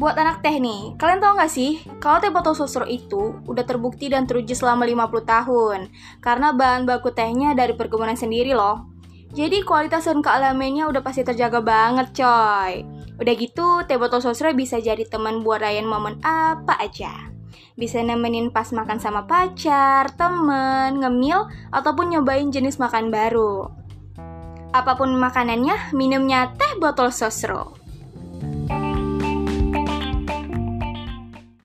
Buat anak teh nih, kalian tau gak sih, kalau teh botol sosro itu udah terbukti dan teruji selama 50 tahun, karena bahan baku tehnya dari perkebunan sendiri loh. Jadi kualitas dan kealamiannya udah pasti terjaga banget coy. Udah gitu, teh botol sosro bisa jadi teman buat Ryan momen apa aja. Bisa nemenin pas makan sama pacar, temen, ngemil, ataupun nyobain jenis makan baru. Apa pun makanannya, minumnya teh botol sosro.